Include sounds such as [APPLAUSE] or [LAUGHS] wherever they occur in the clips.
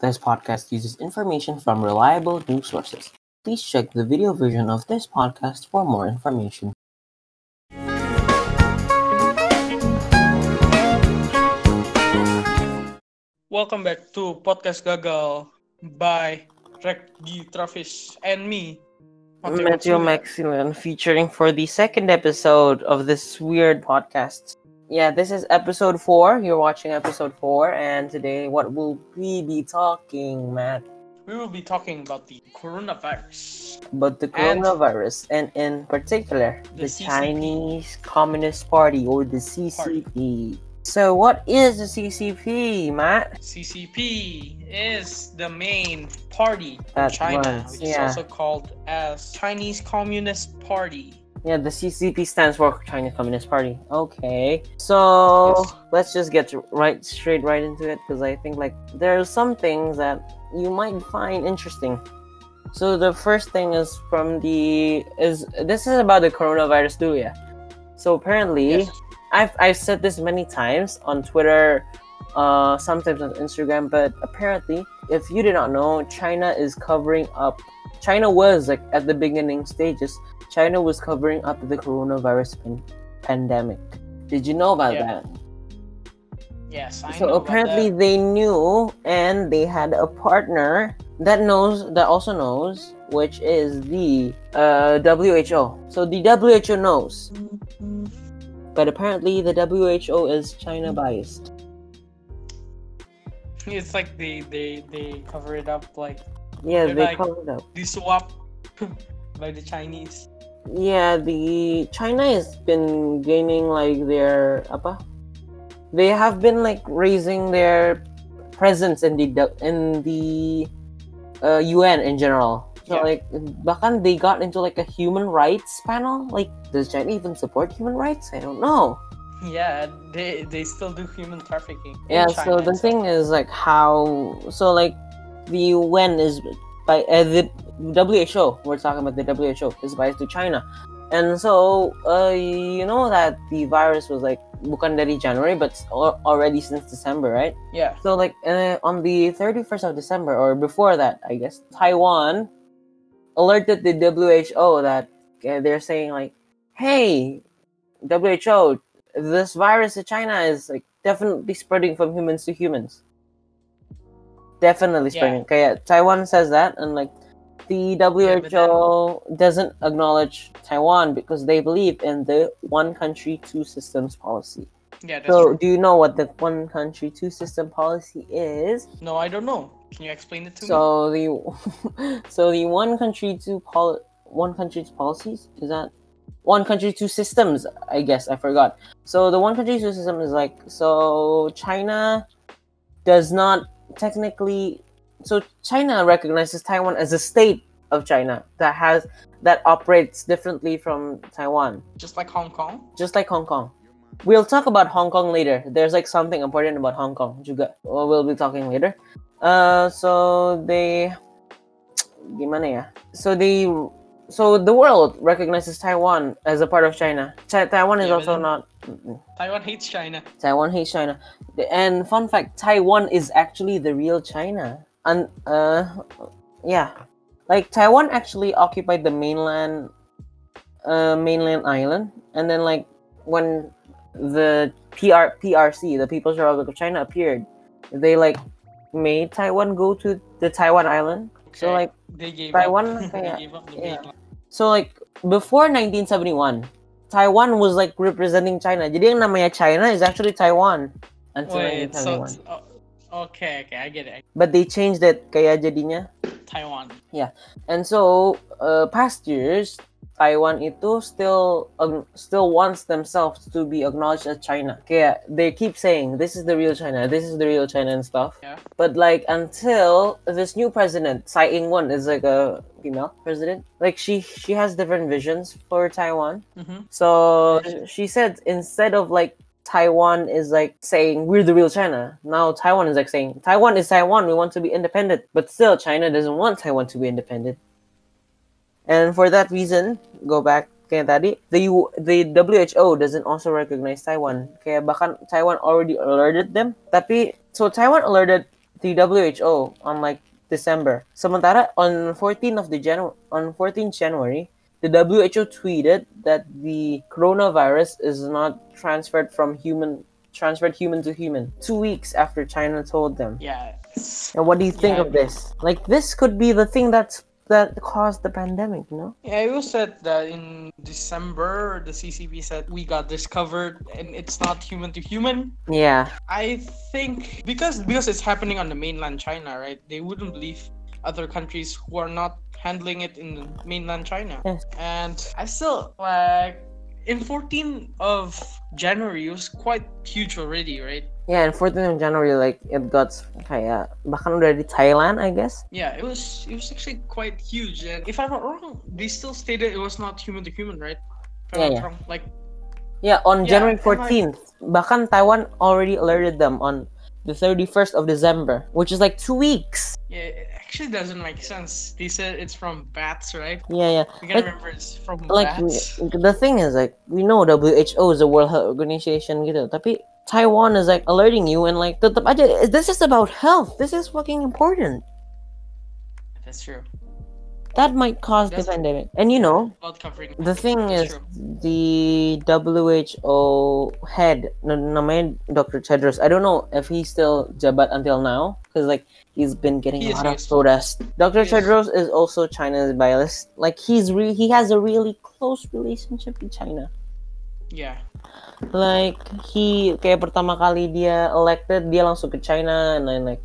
This podcast uses information from reliable news sources. Please check the video version of this podcast for more information. Welcome back to Podcast Gagal by Reggie Travis and me, Matthew Maximilian featuring for the second episode of this weird podcast. Yeah, this is episode four. You're watching episode four, and today, what will we be talking, Matt? We will be talking about the coronavirus. About the coronavirus, and in particular, The the, Chinese Communist Party or the CCP. So, what is the CCP, Matt? CCP is the main party in China, was, which yeah. is also called as Chinese Communist Party. Yeah, the CCP stands for Chinese Communist Party. Okay, so Yes. let's just get right straight right into it because I think like there are some things that you might find interesting. So the first thing is from the is this is about the coronavirus too, yeah. So apparently, Yes. I've I've said this many times on Twitter, uh, sometimes on Instagram, but apparently, if you did not know, China is covering up. China was like at the beginning stages. China was covering up the coronavirus pan- pandemic. Did you know about Yeah, that? Yes, I so apparently they knew, and they had a partner that knows that also knows, which is the uh, WHO. So the WHO knows, but apparently the WHO is China biased. It's like they they they cover it up like Yeah, they like- covered up. the swap [LAUGHS] by the Chinese. Yeah, the China has been gaining like their apa? They have been like raising their presence in the in the uh, UN in general. So Yeah. like bahkan they got into like a human rights panel. Like does China even support human rights? I don't know. Yeah, they they still do human trafficking. in Yeah, so the thing is like how so like the UN is by uh, the WHO. We're talking about the WHO. WHO is biased to China, and so uh, you know that the virus was like bukan dari January, but already since December, right? Yeah. So like uh, on the thirty first of December or before that, I guess Taiwan alerted the WHO that uh, they're saying like, hey, WHO, this virus in China is like definitely spreading from humans to humans. Definitely Yeah. spreading. Okay, Taiwan says that, and like the WHO but doesn't acknowledge Taiwan because they believe in the one country, two systems policy. Yeah, that's So, true. do you know what the one country, two system policy is? No, I don't know. Can you explain it to me? So the [LAUGHS] so the one country two pol one country two policies is that one country two systems I guess I forgot. So the one country two system is like so China does not technically so China recognizes Taiwan as a state of China that has that operates differently from Taiwan Just like Hong Kong. just like Hong Kong. We'll talk about Hong Kong later. There's like something important about Hong Kong juga. Well, be talking later. Uh, so they, [TSK] gimana ya? So they, so the world recognizes Taiwan as a part of China. Chi- Taiwan is Yeah, also not. Taiwan hates China. Taiwan hates China. And fun fact, Taiwan is actually the real China. And uh, yeah, like Taiwan actually occupied the mainland, uh, mainland island, and then like when the PR PRC, the People's Republic of China, appeared, they like made Taiwan go to the Taiwan island. So like They gave Taiwan up. [LAUGHS] they gave up the yeah. So like before 1971, Taiwan was like representing China. Jadi yang namanya China is actually Taiwan until Wait, so 1971. it's- oh, okay, okay, I get it. but they changed it kaya jadinya Taiwan. and so uh, past years Taiwan itu still um, still wants themselves to be acknowledged as China. Kaya they keep saying this is the real China, this is the real China and stuff. Yeah. But like until this new president Tsai Ing-wen is like a female president, like she she has different visions for Taiwan. Mm-hmm. So she said instead of like Taiwan is like saying we're the real China, now Taiwan is like saying Taiwan is Taiwan, we want to be independent. But still, China doesn't want Taiwan to be independent. And for that reason, go back kaya tadi, the U- the WHO doesn't also recognize Taiwan. Kaya bahkan Taiwan already alerted them. Tapi so Taiwan alerted the WHO on like December. Sementara on 14th of the Janu- on 14th January, the WHO tweeted that the coronavirus is not transferred from human transferred human to human. Two weeks after China told them. Yeah. And what do you think Yeah. of this? Like this could be the thing that's that caused the pandemic, you know? Yeah, it was said that in December, the CCP said we got discovered and it's not human to human. Yeah. I think because because it's happening on the mainland China, right? They wouldn't believe other countries who are not handling it in the mainland China. Yes. And I still like in 14 of January it was quite huge already, right? Yeah, in 14 of January like it got kayak bahkan udah di Thailand, I guess. Yeah, it was it was actually quite huge. And if I'm not wrong, they still stated it was not human to human, right? Yeah, yeah. wrong. Like Yeah, on Yeah, January and, like- 14th. Bahkan Taiwan already alerted them on the 31st of December, which is like two weeks. yeah, actually doesn't make sense. They said it's from bats, right? Yeah, yeah. We can Like- remember it's from Like bats. the thing is like we know WHO is a World Health Organization gitu, tapi Taiwan is like alerting you and like tetap aja this is about health. This is fucking important. That's true. That might cause the pandemic. And you know, the thing That's is true. the WHO head n- namanya Dr. Tedros. I don't know if he's still jabat until now because like he's been getting He a lot of is. protest. Dr. He is. Tedros is also China's bias. Like he's re- he has a really close relationship with China. Yeah. Like he kayak pertama kali dia elected dia langsung ke China and then like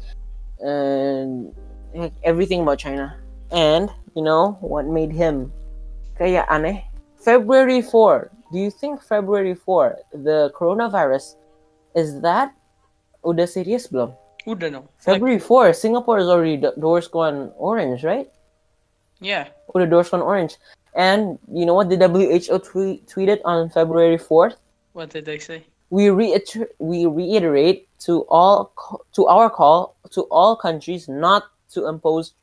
and like everything about China. And you know what made him kayak aneh? February 4. Do you think February 4 the coronavirus is that udah serious belum? Udah no. Like, February 4 Singapore is already DORSCON orange, right? yeah. Oh, udah DORSCON orange. And you know what the WHO tweet, tweeted on February 4th? What did they say? we reiter- we reiterate to all to our call to all countries not to impose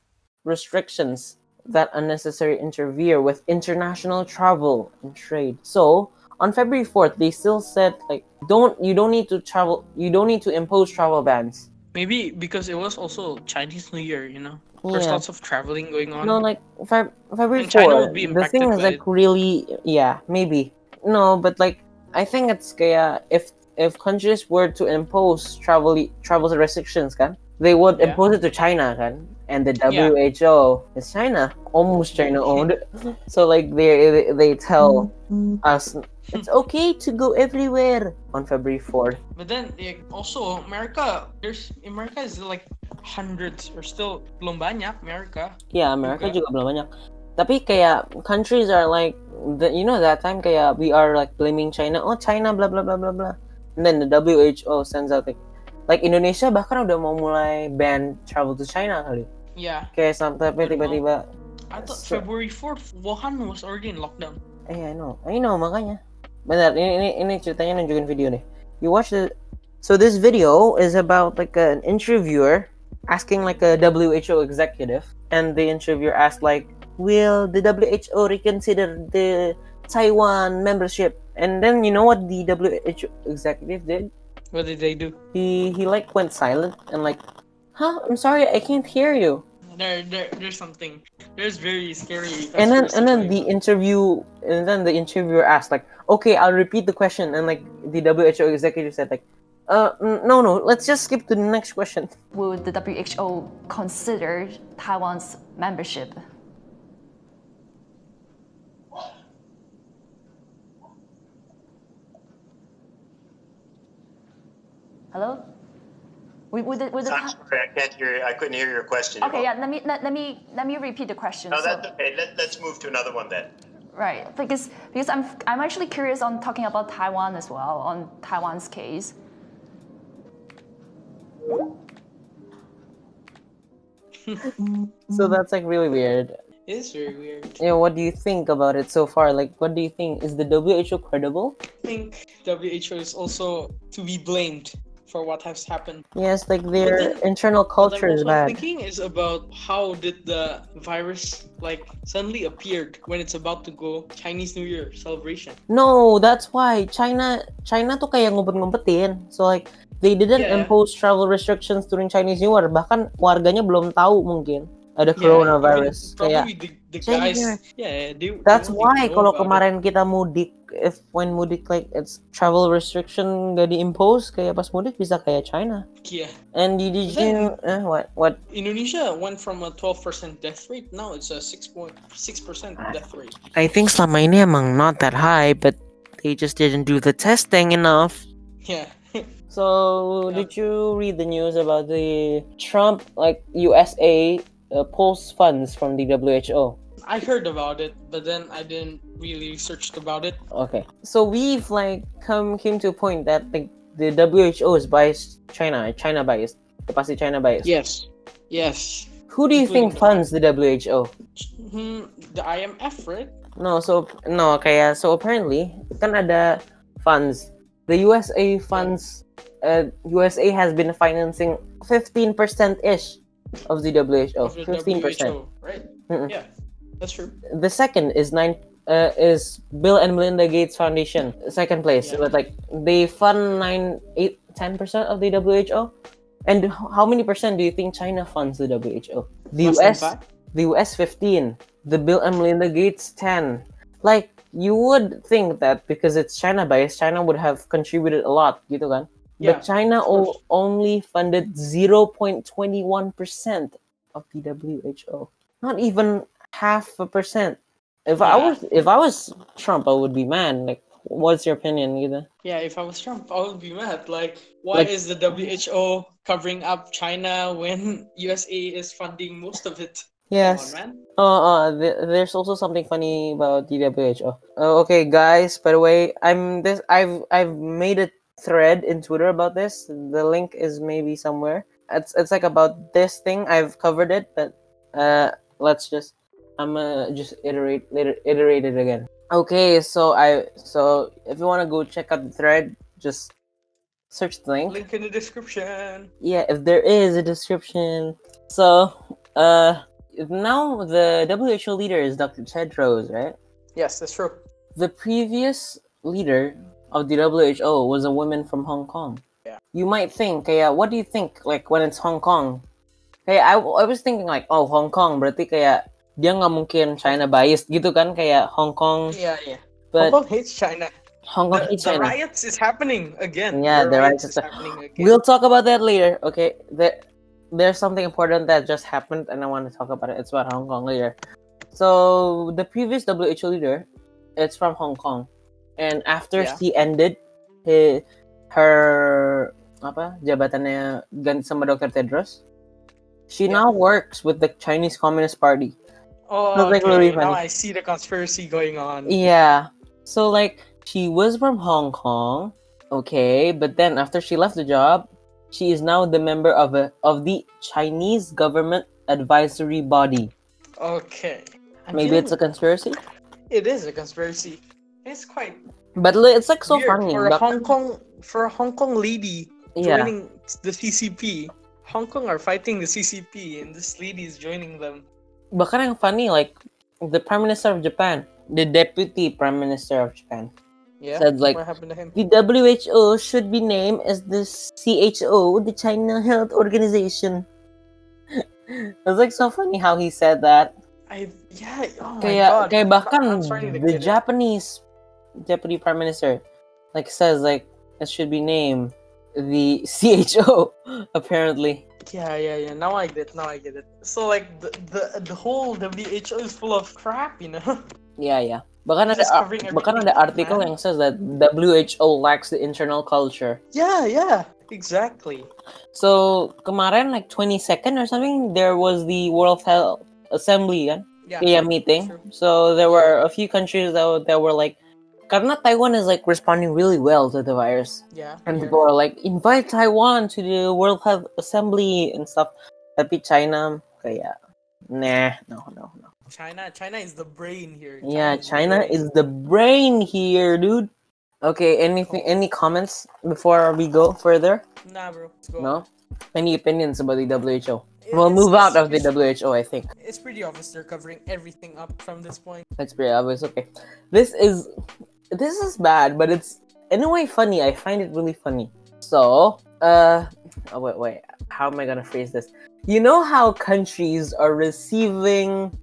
restrictions that unnecessary interfere with international travel and trade. So on February 4th, they still said like don't you don't need to travel you don't need to impose travel bans. Maybe because it was also Chinese New Year, you know. There's Yeah. lots of traveling going on. No, like Feb- February And China 4. would be The thing is like it. really yeah, maybe. No, but like I think it's kaya if if countries were to impose travel travel restrictions kan, they would Yeah. impose it to China kan. And the Yeah. WHO is China, almost China owned. so like they they, they tell mm-hmm. us it's okay to go everywhere on February 4th. But then also America, there's America is like hundreds or still belum banyak America. Yeah, America Okay. juga belum banyak. Tapi kayak countries are like, the, you know that time kayak we are like blaming China. Oh China, blah blah blah blah blah. And then the WHO sends out like, like Indonesia bahkan udah mau mulai ban travel to China kali. Yeah. Kayak sampai tiba-tiba, So- February 4th Wuhan was already in lockdown. eh I know, I know makanya. Bentar, ini ini ini ceritanya nunjukin video nih. You watch the, so this video is about like an interviewer asking like a WHO executive, and the interviewer asked like, "Will the WHO reconsider the Taiwan membership?" And then you know what the WHO executive did? What did they do? He he like went silent and like, "Huh? I'm sorry, I can't hear you." There, there, there's something. There's very scary. and then and then the interview and then the interviewer asked like okay i'll repeat the question and like the who executive said like uh no no let's just skip to the next question Would the WHO consider Taiwan's membership? Hello? Would, would the, would the I'm sorry, I can't hear. I couldn't hear your question. okay, yeah. Let me let, let me let me repeat the question. No, So- that's okay. Let, let's move to another one then. Right, because because I'm I'm actually curious on talking about Taiwan as well on Taiwan's case. so that's like really weird It is very weird. yeah what do you think about it so far like what do you think is the who credible I think WHO is also to be blamed for what has happened. yes like their then- internal culture is bad thinking is about how did the virus like suddenly appeared when it's about to go Chinese New Year celebration. no that's why china china tuh kayak ngumpet-ngumpetin so like they didn't Yeah. impose travel restrictions during Chinese New Year. Bahkan warganya belum tahu mungkin ada Yeah, coronavirus. I mean, Kayak the, the guys, yeah. they, that's why kalau about it. kemarin kita mudik, if when mudik like it's travel restriction gak diimpose, kayak pas mudik bisa kayak China. Yeah, And did, did Then- you eh, what what Indonesia went from a 12% death rate, now it's a 6.6% death rate. I think selama ini emang not that high, but they just didn't do the testing enough. Yeah. [LAUGHS] So, Yeah. did you read the news about the Trump, like USA, uh, pulls funds from the WHO? I heard about it, but then I didn't really research about it. Okay, so we've like come came to a point that the the WHO is biased China, China biased, pasti China biased. Yes. Yes. Who do you think funds the- WHO? Hmm, the IMF, right? No, so no, kaya so apparently kan ada funds. The USA funds. Uh, USA has been financing fifteen percent ish of the WHO. Of the Fifteen percent. WHO, right? Mm-mm. Yeah, that's true. The second is nine. Uh, is Bill and Melinda Gates Foundation second place Yeah. with like they fund nine, eight, ten percent of the WHO, and how many percent do you think China funds the WHO? The Less US, the US fifteen, the Bill and Melinda Gates ten. Like you would think that because it's China biased, China would have contributed a lot, gitu kan? Yeah, but China o- only funded zero point twenty one percent of the WHO. Not even half a percent. If I was if I was Trump, I would be mad. Like, what's your opinion, either? Yeah, if I was Trump, I would be mad. Like, why Like- is the WHO covering up China when [LAUGHS] USA is funding most of it? Yes. On. Uh, uh, th- there's also something funny about the WHO. Uh, okay, guys. By the way, I'm this. I've I've made a thread in Twitter about this. The link is maybe somewhere. It's it's like about this thing. I've covered it, but uh, let's just I'm gonna just iterate later iterate it again. Okay, so I so if you wanna go check out the thread, just search the link. Link in the description. Yeah, if there is a description. So, uh, now the WHO leader is Dr. Tedros, right? Yes, that's true. The previous leader of the WHO was a woman from Hong Kong. Yeah. You might think, kaya, what do you think, like, when it's Hong Kong? Kaya, I, I was thinking, like, oh, Hong Kong, berarti kaya, dia nggak mungkin China biased gitu kan, kayak Hong Kong, Yeah, yeah. but Hong Kong hates China. Hong Kong The, hates the China. riots is happening again. Yeah, the riots is is- happening again. We'll talk about that later. Okay, there, there's something important that just happened, and I want to talk about it. It's about Hong Kong later. So the previous WHO leader, it's from Hong Kong, and after Yeah. she ended, he, her apa jabatannya ganti sama Dr. Tedros, she Yeah. now works with the Chinese Communist Party. Oh, like okay. really now. I see the conspiracy going on. Yeah. So like she was from Hong Kong, okay, but then after she left the job, she is now the member of a of the Chinese government advisory body. Okay. I'm Maybe it's a conspiracy, It is a conspiracy. It's quite but it's like so funny. for a Hong Kong for a Hong Kong lady yeah, joining the CCP. Hong Kong are fighting the CCP, and this lady is joining them. Bahkan yang funny like the Prime Minister of Japan, the Deputy Prime Minister of Japan, Yeah. said like what happened to him? the WHO should be named as the CHO, the China Health Organization. [LAUGHS] It's like so funny how he said that. I yeah. Oh my kayak god. kayak bahkan I'm starting to the get it. Japanese deputy prime minister like says like it should be named the CHO [LAUGHS] apparently. Yeah, yeah, yeah. Now I get it. Now I get it. So like the the, the whole WHO is full of crap, you know. [LAUGHS] Yeah, yeah. Bahkan ada bahkan ada article man. yang says that WHO lacks the internal culture. yeah, yeah. Exactly. So kemarin like 22nd or something there was the World Health Assembly kan? Yeah. yeah meeting. true. So there were a few countries that, that were like karena Taiwan is like responding really well to the virus. Yeah. And here. people are like, invite Taiwan to the World Health Assembly and stuff. Tapi China, kayak, nah, no, no, no. China, China is the brain here. Yeah, is the China brain. is the brain here, dude. Okay, anything, any comments before we go further? Nah, bro. Let's go. No? Any opinions about the WHO? It- We'll move out of the WHO, I think. It's pretty obvious they're covering everything up from this point. That's pretty obvious. Okay, this is this is bad, but it's in a way funny. I find it really funny. So, uh oh, wait wait how am i gonna phrase this you know how countries are receiving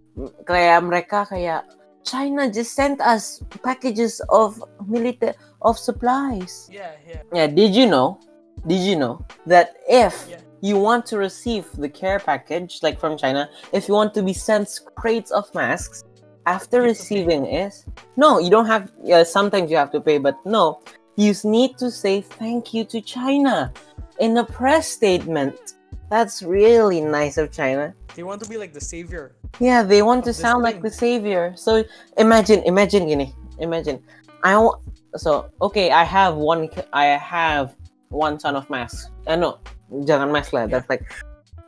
kayak mereka kayak china just sent us packages of military of supplies Yeah, yeah. yeah did you know did you know that if Yeah. you want to receive the care package like from china if you want to be sent crates of masks after You have to pay. receiving it no you don't have yeah sometimes you have to pay but no you need to say thank you to china in a press statement that's really nice of china They want to be like the savior. yeah they want to sound like the savior so imagine imagine gini imagine i want so okay i have one i have one ton of masks uh, no jangan mask lah Yeah. that's like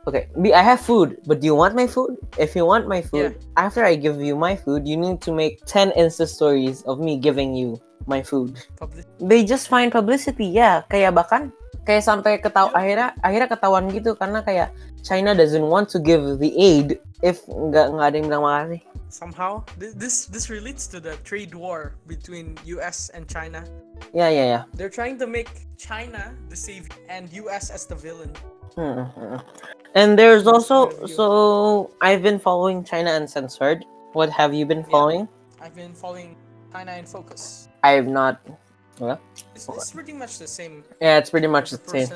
okay i have food but do you want my food if you want my food after i give you my food you need to make 10 insta stories of me giving you my food Public. they just find publicity ya kayak bahkan kayak sampai ketaw akhirnya akhirnya ketahuan gitu karena kayak China doesn't want to give the aid if nggak nggak ada yang bilang makasih Somehow, this this relates to the trade war between U.S. and China. yeah yeah yeah They're trying to make China the savior and U.S. as the villain. Mm, mm, mm. And there's also point of view. so I've been following China Uncensored what have you been Yeah. following I've been following China in focus. I have not It's, it's pretty much the same. yeah it's pretty much the same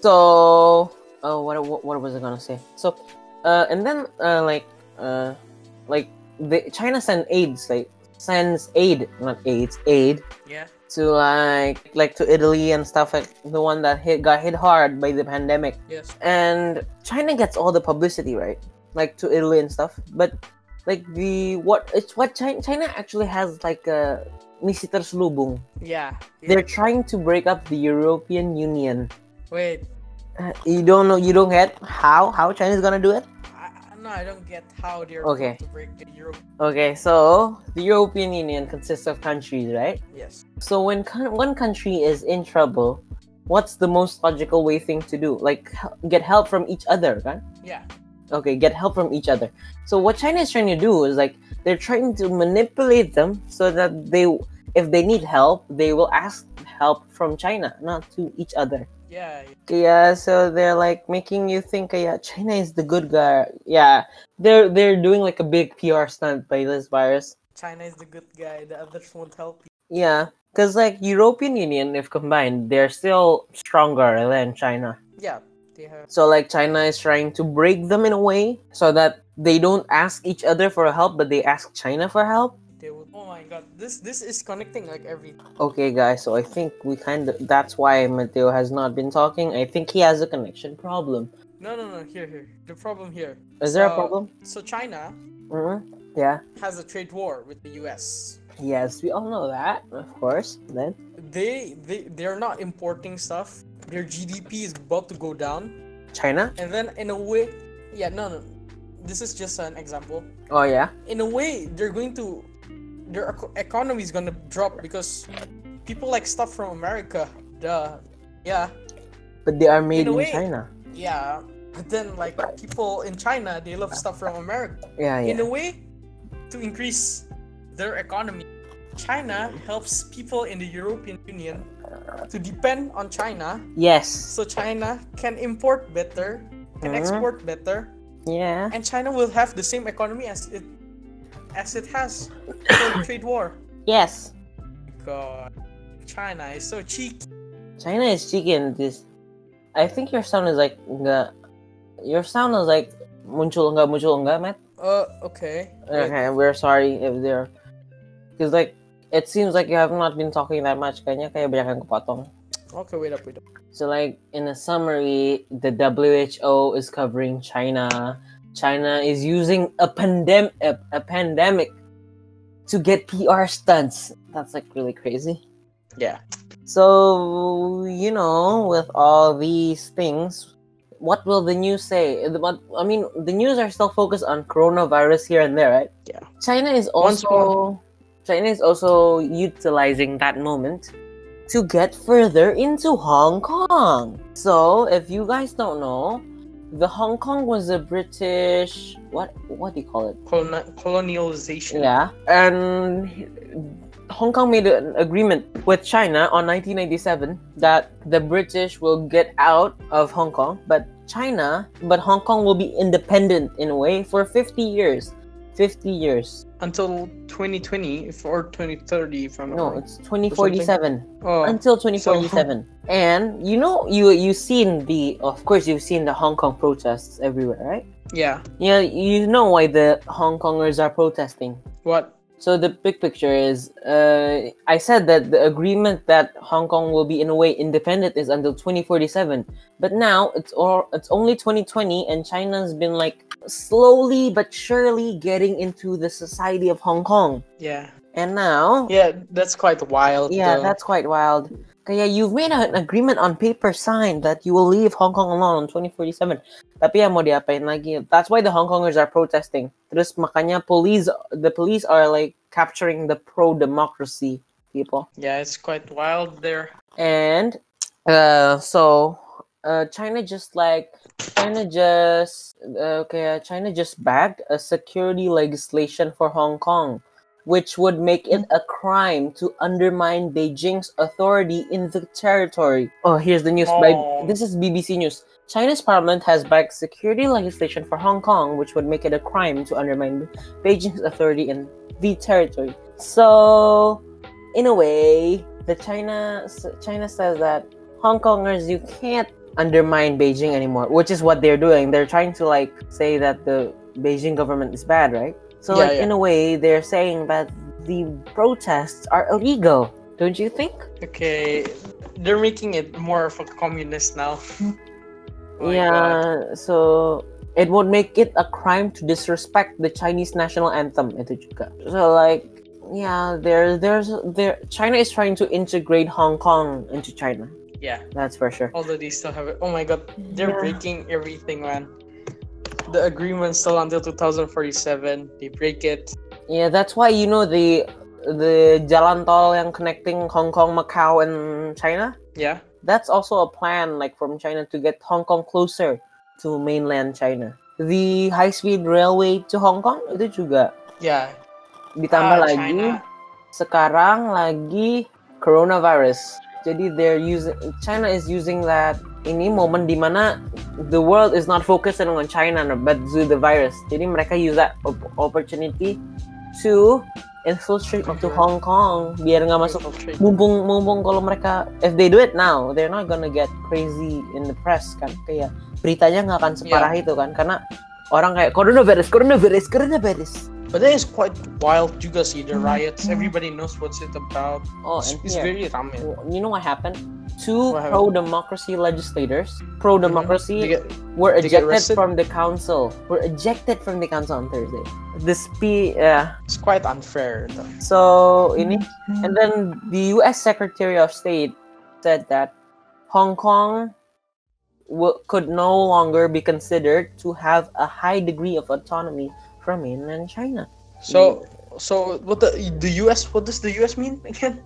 so oh what, what what was i gonna say so uh and then uh like uh like the china send aids like sends aid not aids aid Yeah. To like like to italy and stuff like the one that hit got hit hard by the pandemic Yes. and china gets all the publicity right like to italy and stuff but like the what it's what china, china actually has like a misi terselubung Yeah. yeah. they're trying to break up the european union Wait. uh, you don't know you don't get how how china's gonna do it I, I- no, I don't get how they're Okay. going to break the Europe. okay so the european union consists of countries right Yes. so when one country is in trouble what's the most logical way thing to do like get help from each other right Yeah. okay get help from each other so what china is trying to do is like they're trying to manipulate them so that they if they need help they will ask help from china not to each other Yeah. Yeah, so they're like making you think, uh, yeah, China is the good guy. Yeah, they're they're doing like a big PR stunt by this virus. China is the good guy. The others won't help you. Yeah, because like European Union, if combined, they're still stronger than China. Yeah. So like China is trying to break them in a way so that they don't ask each other for help, but they ask China for help. God. This this is connecting like every. Okay, guys, so I think we kind of that's why Mateo has not been talking. I think he has a connection problem. No, no, no. Here, here. The problem here. Is there a problem? So China hmm Yeah. has a trade war with the U.S. Yes, we all know that, of course. Then. They they they're not importing stuff. Their GDP is about to go down, China? and then in a way, yeah, no, no. This is just an example. Oh yeah. in a way they're going to their economy is gonna drop because people like stuff from america duh yeah But they are made a in, way- China. yeah but then like people in china they love stuff from america Yeah, yeah. in a way to increase their economy china helps people in the european union to depend on china Yes. so china can import better can Mhm. export better Yeah. and china will have the same economy as it as it has [COUGHS] for the trade war Yes. God, China is so cheeky. China is cheeky in this. I think your sound is like nggak. Your sound is like muncul nggak muncul nggak, Matt. Uh, okay. Okay, we're sorry if they're. Cause like it seems like you have not been talking that much. Kayaknya kayak banyak yang kepotong. Okay, wait up, wait up. So like in a summary, the WHO is covering China. China is using a pandemic a, a pandemic to get PR stunts. That's like really crazy. Yeah. So you know, with all these things, what will the news say? But I mean, the news are still focused on coronavirus here and there, right? Yeah. China is also China is also utilizing that moment to get further into Hong Kong. So, if you guys don't know, the Hong Kong was a British what what do you call it? Coloni- colonialization. Yeah, and Hong Kong made an agreement with China on 1997 that the British will get out of Hong Kong, but China, but Hong Kong will be independent in a way for 50 years. 50 years. Until 2020 if- or 2030, if I'm No, wrong. it's 2047. Oh, until 2047 and you know you you've seen the of course you've seen the hong kong protests everywhere right yeah. yeah you know why the hong kongers are protesting What? So the big picture is uh, i said that the agreement that hong kong will be in a way independent is until 2047 but now it's all it's only 2020 and china's been like slowly but surely getting into the society of hong kong Yeah. and now Yeah, that's quite wild. yeah, though. that's quite wild. Kaya you've made an agreement on paper signed that you will leave Hong Kong alone in 2047. Tapi yang mau diapain lagi? That's why the Hong Kongers are protesting. Terus makanya police, the police are like capturing the pro-democracy people. Yeah, it's quite wild there. And uh, so uh, China just like China just uh, okay, uh, China just backed a security legislation for Hong Kong, which would make it mm. a crime to undermine Beijing's authority in the territory. Oh, here's the news. Oh. this is BBC News. China's parliament has backed security legislation for Hong Kong, which would make it a crime to undermine Beijing's authority in the territory. So, in a way, the China China says that Hong Kongers you can't undermine Beijing anymore, which is what they're doing. They're trying to like say that the Beijing government is bad, right? So Yeah, like yeah. in a way, they're saying that the protests are illegal. Don't you think? Okay, they're making it more of a communist now. [LAUGHS] Oh yeah. So it would make it a crime to disrespect the Chinese national anthem. Itu juga. So like yeah, there there's there China is trying to integrate Hong Kong into China. Yeah, That's for sure. although they still have it. Oh my god, they're Yeah. breaking everything, man. The agreement's still until 2047. They break it. Yeah, that's why you know the the jalan tol yang connecting Hong Kong, Macau, and China. Yeah. That's also a plan, like from China, to get Hong Kong closer to mainland China. The high-speed railway to Hong Kong itu juga Yeah. ditambah Ah, lagi. China. Sekarang lagi coronavirus. Jadi they're using China is using that ini momen di mana the world is not focusing on China but to the virus. Jadi mereka use that op- opportunity to infiltrate to Hong Kong biar nggak masuk mumpung mumpung kalau mereka if they do it now they're not gonna get crazy in the press kan? Kayak beritanya nggak akan separah itu kan? Karena orang kayak coronavirus coronavirus coronavirus But that is quite wild juga sih, Mm-hmm. the riots. Everybody knows what's it about. oh It's, and it's very ramen. you know what happened two What happened? pro-democracy legislators pro-democracy They get- were ejected from the council were ejected from the council on Thursday This spe- yeah It's quite unfair. Though. So ini and then the U.S. Secretary of State said that Hong Kong w- could no longer be considered to have a high degree of autonomy from mainland China. So, so what the the U.S. What does the U.S. mean again?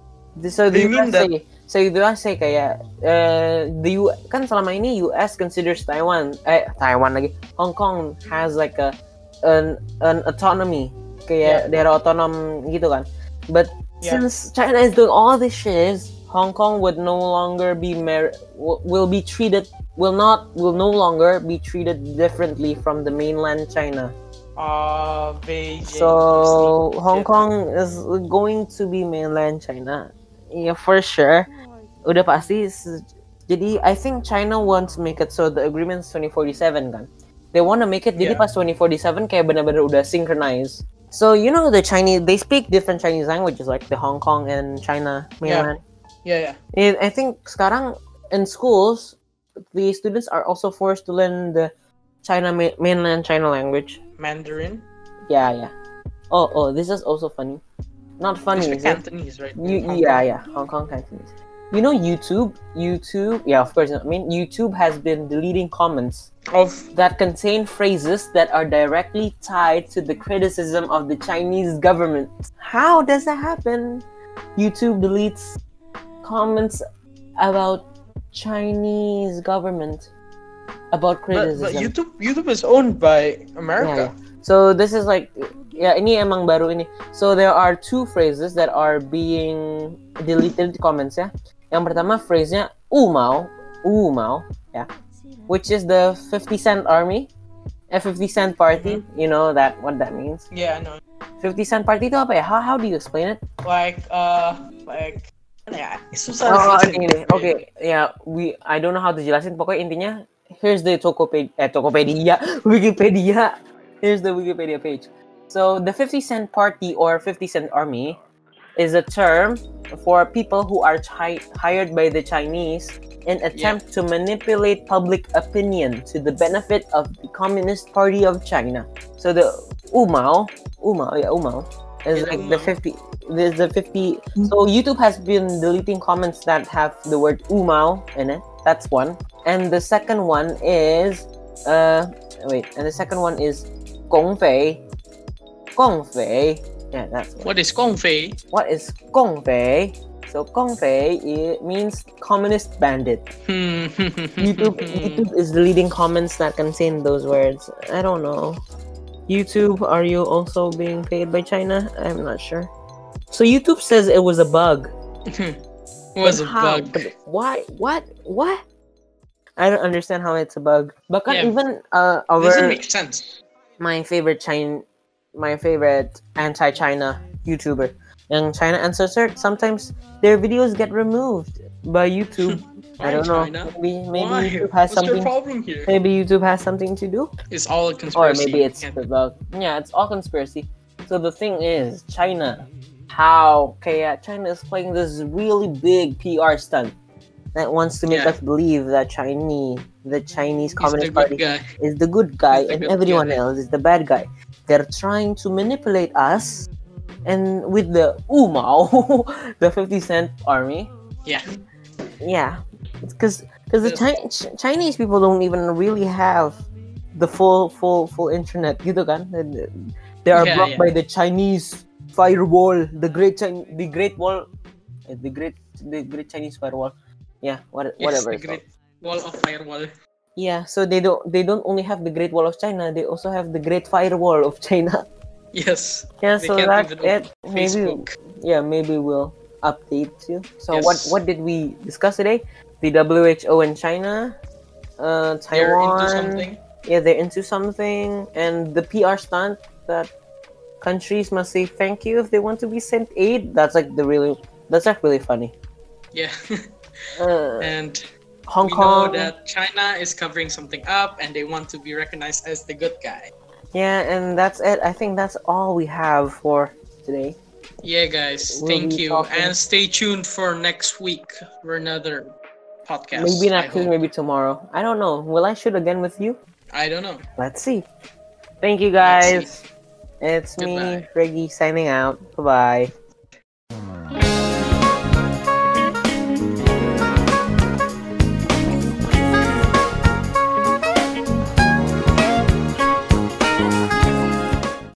So the They mean USA, so the USA kayak uh, the U kan selama ini US considers Taiwan eh Taiwan lagi Hong Kong has like a an an autonomy kayak daerah otonom gitu kan. But Yeah. since China is doing all these shit, Hong Kong would no longer be mer- will be treated will not will no longer be treated differently from the mainland China. Uh, Beijing. So. Hong Kong is going to be mainland China. Yeah, for sure. Udah pasti. Jadi I think China wants to make it so the agreement is 2047 kan. They want to make it jadi Yeah. pas 2047 kayak benar-benar udah synchronized. So you know the Chinese they speak different Chinese languages like the Hong Kong and China mainland. Yeah, yeah. And I think sekarang in schools the students are also forced to learn the China mainland China language. Mandarin. Yeah, yeah. Oh, oh, this is also funny. Not funny, It's? Cantonese, right? You, yeah, Kong. yeah. Hong Kong Cantonese. You know YouTube? YouTube, yeah, of course. I mean, YouTube has been deleting comments Of that contain phrases that are directly tied to the criticism of the Chinese government. How does that happen? YouTube deletes comments about Chinese government about but, criticism. but YouTube YouTube is owned by America. Yeah, So this is like yeah, ini emang baru ini. So there are two phrases that are being deleted comments ya. Yang pertama phrase-nya umau, umau, ya, which is the 50 Cent Army, a 50 Cent Party. You know that what that means? Yeah, I know. 50 Cent Party itu apa ya? How, how do you explain it? Like, uh, like, ya? Susah Oh, dijelasin. gini, oke, okay, ya, we, I don't know how to jelasin. Pokoknya intinya, here's the Tokopedia, eh, Tokopedia, [LAUGHS] Wikipedia. Here's the Wikipedia page. So the 50 Cent Party or 50 Cent Army is a term for people who are chi- hired by the Chinese in attempt to manipulate public opinion to the benefit of the Communist Party of China. So the Umao, Umao, yeah, Umao, is Yeah, like the 50. There's the 50. So YouTube has been deleting comments that have the word Umao in it. That's one. And the second one is, uh, wait, and the second one is Gongfei. Gongfei. Yeah, that's one. What is Gongfei? What is Gongfei? So Gongfei it means communist bandit. Hmm. [LAUGHS] YouTube YouTube is deleting comments that contain those words. I don't know. YouTube, are you also being paid by China? I'm not sure. So YouTube says it was a bug. [LAUGHS] was But a how? bug. But why? What? What? I don't understand how it's a bug. But Yeah. even uh, Doesn't make sense. my favorite China, my favorite anti-China YouTuber, Young China Uncensored, sometimes their videos get removed by YouTube. [LAUGHS] I don't know. China? Maybe maybe Why? YouTube has What's something. problem here? Maybe YouTube has something to do, It's all a or conspiracy. maybe it's Yeah. the bug. Yeah, it's all conspiracy. So the thing is, China, how okay, yeah, China is playing this really big PR stunt that wants to make Yeah. us believe that Chinese, the Chinese He's the Communist Party guy. is the good guy the and good everyone guy. else is the bad guy. They're trying to manipulate us and with the Umao, [LAUGHS] the 50 Cent army. Yeah. Yeah. Because because the. Chi- Ch- Chinese people don't even really have the full full full internet gitu kan. They- are Yeah, blocked yeah. by the Chinese firewall, the great Chin- the great wall the great the great Chinese firewall. Yeah, what, Yes, whatever. the it's called. great wall of firewall. Yeah, so they don't they don't only have the Great Wall of China, they also have the Great Firewall of China. [LAUGHS] Yes. Yeah, so that's it. Maybe Facebook. yeah, maybe we'll update you. So what Yes. what did we discuss today? The WHO in China, uh taiwan They're into something. Yeah, they're into something and the PR stunt that countries must say thank you if they want to be sent aid. That's like the really that's like really funny. Yeah. [LAUGHS] Uh, and Hong we know Kong. that China is covering something up and they want to be recognized as the good guy. Yeah, and that's it. I think that's all we have for today. Yeah, guys. We'll thank you. talking- And stay tuned for next week for another podcast. Maybe next week, maybe tomorrow. I don't know. Will I shoot again with you? I don't know. Let's see. Thank you guys. It's me, Goodbye. Reggie, signing out. Bye bye.